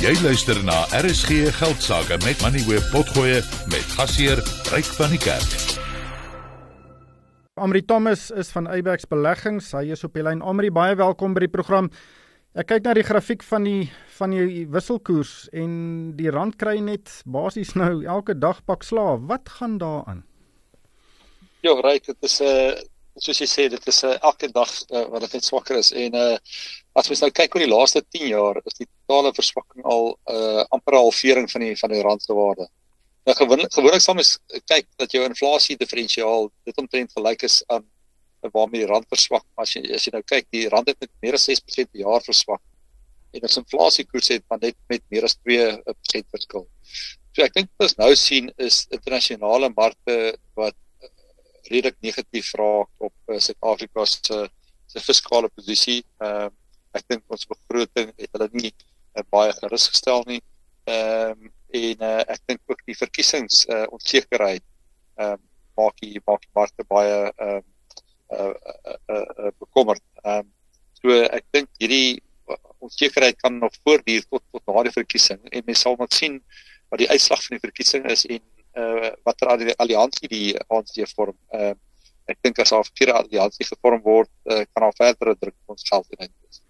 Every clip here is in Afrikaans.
Jy luister na RSG Geldsaake met Money Web Potgoe met gasheer Ryk van die Kerk. Amri Thomas is van Eyebax Beleggings. Hy is op die lyn. Amri, baie welkom by die program. Ek kyk na die grafiek van die van die wisselkoers en die rand kry net basies nou elke dag pak slaaf. Wat gaan daaraan? Ja, Ryk, dit is 'n uh soos jy sê dit is 'n uh, elke dag uh, wat dit net swakker is en uh as mens nou kyk oor die laaste 10 jaar is die totale verswakking al uh amper 'n halvering van die van die rand se waarde. Nou gewoonlik gewoonlik sal mens kyk dat jou inflasie diferensiaal dit omtrent gelyk is aan waarmee die rand verswak. As jy as jy nou kyk, die rand het met meer as 6% per jaar verswak. En ons inflasiekoers het maar net met meer as 2% verskil. So ek dink wat ons nou sien is internasionale markte wat redelik negatief raak op uh, Suid-Afrika se se fiskale posisie. Ehm uh, ek dink ons begroting het hulle nie uh, baie gerus gestel nie. Ehm um, en uh, ek dink ook die verkiesings uh, onsekerheid ehm um, maak die maak die markte baie ehm um, uh, uh, uh, uh, bekommerd. Ehm um, so ek dink hierdie onsekerheid kan nog voortduur tot tot na die verkiesing en mens sal moet sien wat die uitslag van die verkiesing is en uh, watter alliansie die ANC vorm. Uh, ek dink as daar 'n vierde alliansie gevorm word, uh, kan daar verdere druk op ons geld in wees.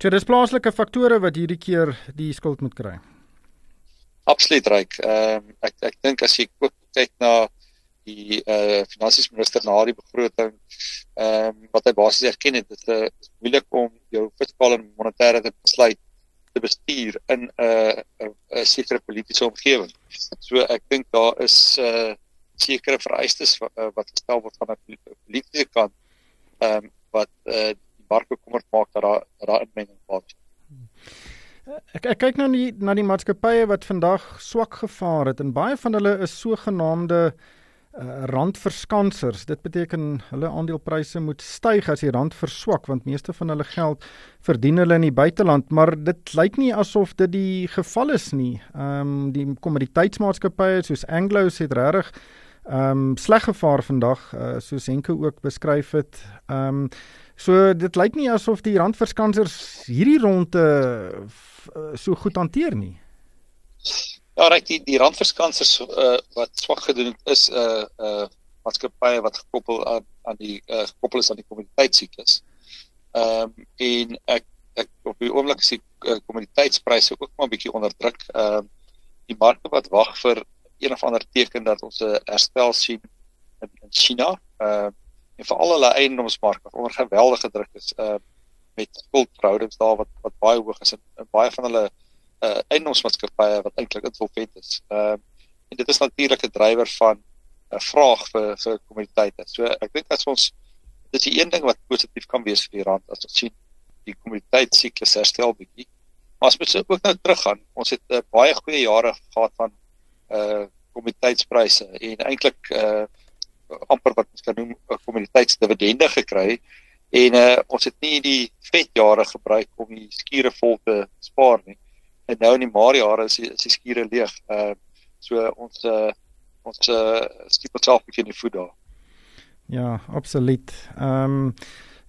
So dis plaaslike faktore wat hierdie keer die skuld moet kry. Absoluut reg. Ehm uh, ek ek dink as jy kyk na die eh uh, finansies minister na die begroting ehm um, wat hy basies erken het dit is moeilik om jou fiskale en monetêre te besluit te bestuur in 'n uh, 'n 'n sekere politieke omgewing. So ek dink daar is 'n uh, sekere vereistes uh, wat gestel word van 'n politieke kant ehm um, wat uh, die mark bekommerd maak dat daar daar inmenging plaasvind. Ek ek kyk nou nie na die maatskappye wat vandag swak gevaar het en baie van hulle is sogenaamde uh, randverskansers. Dit beteken hulle aandelepryse moet styg as die rand verswak want meeste van hulle geld verdien hulle in die buiteland, maar dit lyk nie asof dit die geval is nie. Ehm um, die kommoditeitsmaatskappye soos Anglo's het regtig ehm um, sleg gevaar vandag uh, soos Henke ook beskryf het. Ehm um, so dit lyk nie asof die randverskansers hierdie ronde uh, so goed hanteer nie. Ja, reg die die randverskansers uh, wat swak gedoen is 'n uh, uh maatskappye wat gekoppel aan aan die uh, gekoppel is aan die kommoditeitsiklus. Ehm um, en ek ek op die oomblik sien uh, kommoditeitspryse ook maar 'n bietjie onder druk. Ehm uh, die markte wat wag vir een of ander teken dat ons 'n herstel sien in, in China. Ehm uh, en vir al hulle eiendomsmark wat onder geweldige druk is uh met skuldverhoudings daar wat wat baie hoog is en, en baie van hulle uh eiendomsmaatskappye wat eintlik insolvent is. Ehm uh, en dit is natuurlik 'n drywer van 'n uh, vraag vir vir kommoditeite. So ek dink as ons dis die een ding wat positief kan wees vir die rand as ons sien die kommoditeitsiklus herstel bietjie. Maar as ons ook nou teruggaan, ons het uh, baie goeie jare gehad van uh kommoditeitspryse en eintlik uh amper wat ons kan noem 'n kommoditeitsdividende gekry en uh ons het nie die vet jare gebruik om die skure vol te spaar nie en nou in die maar jare is die, die skure leeg. Ehm uh, so ons uh, ons uh, skiep self bietjie in die voet daar. Ja, absoluut. Ehm um,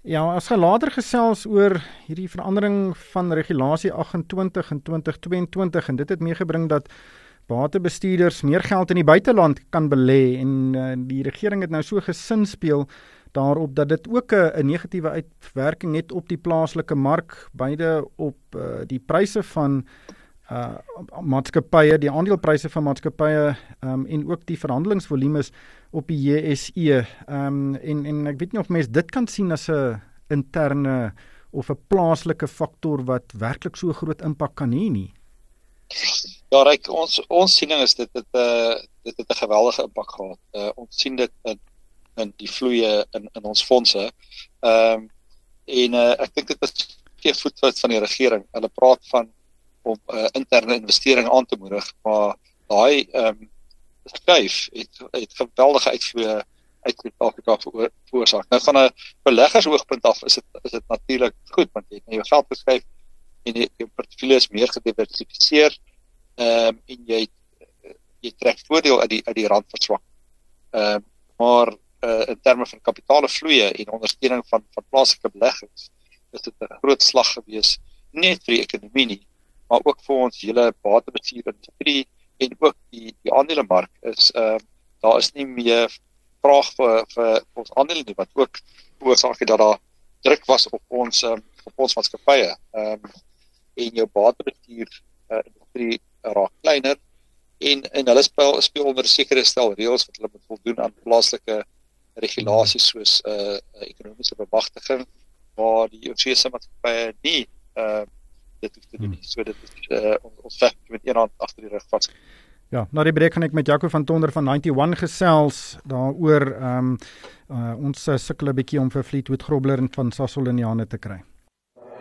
ja, as jy later gesels oor hierdie verandering van regulasie 28 in 2022 en dit het meegebring dat batebestuurders meer geld in die buiteland kan belê en uh, die regering het nou so gesin speel daarop dat dit ook 'n negatiewe uitwerking het op die plaaslike mark, beide op uh, die pryse van uh maatskappye, die aandelepryse van maatskappye um en ook die verhandelingsvolumes op die JSE. Um en en ek weet nie of mense dit kan sien as 'n interne of 'n plaaslike faktor wat werklik so groot impak kan hê nie. Ja, reik, ons ons siening is dit dit 'n uh, dit het 'n geweldige impak gehad. Uh, ons sien dit in in die vloeye in in ons fondse. Ehm um, en uh, ek dink dit is geen voetfout van die regering. Hulle praat van om uh, interne investering aan te moedig, maar daai ehm um, skuif het het geweldige uitvoer uit Suid-Afrika veroorsaak. Nou van 'n beleggersoogpunt af is dit is dit natuurlik goed want jy het jou geld geskuif en jy jou portefeulje is meer gediversifiseer. Ehm um, en jy jy trek voordeel uit die uit die rand verswak. Ehm um, maar uh, in terme van kapitaalvloeye en ondersteuning van van plaaslike beleggings is dit 'n groot slag gewees net vir die ekonomie nie maar ook vir ons hele batebestuur industrie en ook die die aandelemark is ehm uh, daar is nie meer vraag vir vir ons aandele nie wat ook oorsaak het dat daar druk was op ons um, op ons maatskappye. Ehm um, en jou batebestuur uh, industrie raak kleiner en en hulle speel speel onder sekere stel reëls wat hulle moet voldoen aan plaaslike regulasies soos 'n uh, ekonomiese bemagtiging waar die Oseane maatskappye nie uh dit hoef te doen nie. So dit is uh, ons ons veg met een hand agter die rug vas. Ja, na die breek gaan ek met Jaco van Tonder van 91 gesels daaroor ehm um, uh, ons sukkel 'n bietjie om vir Fleetwood Grobler van Sasol in die hande te kry.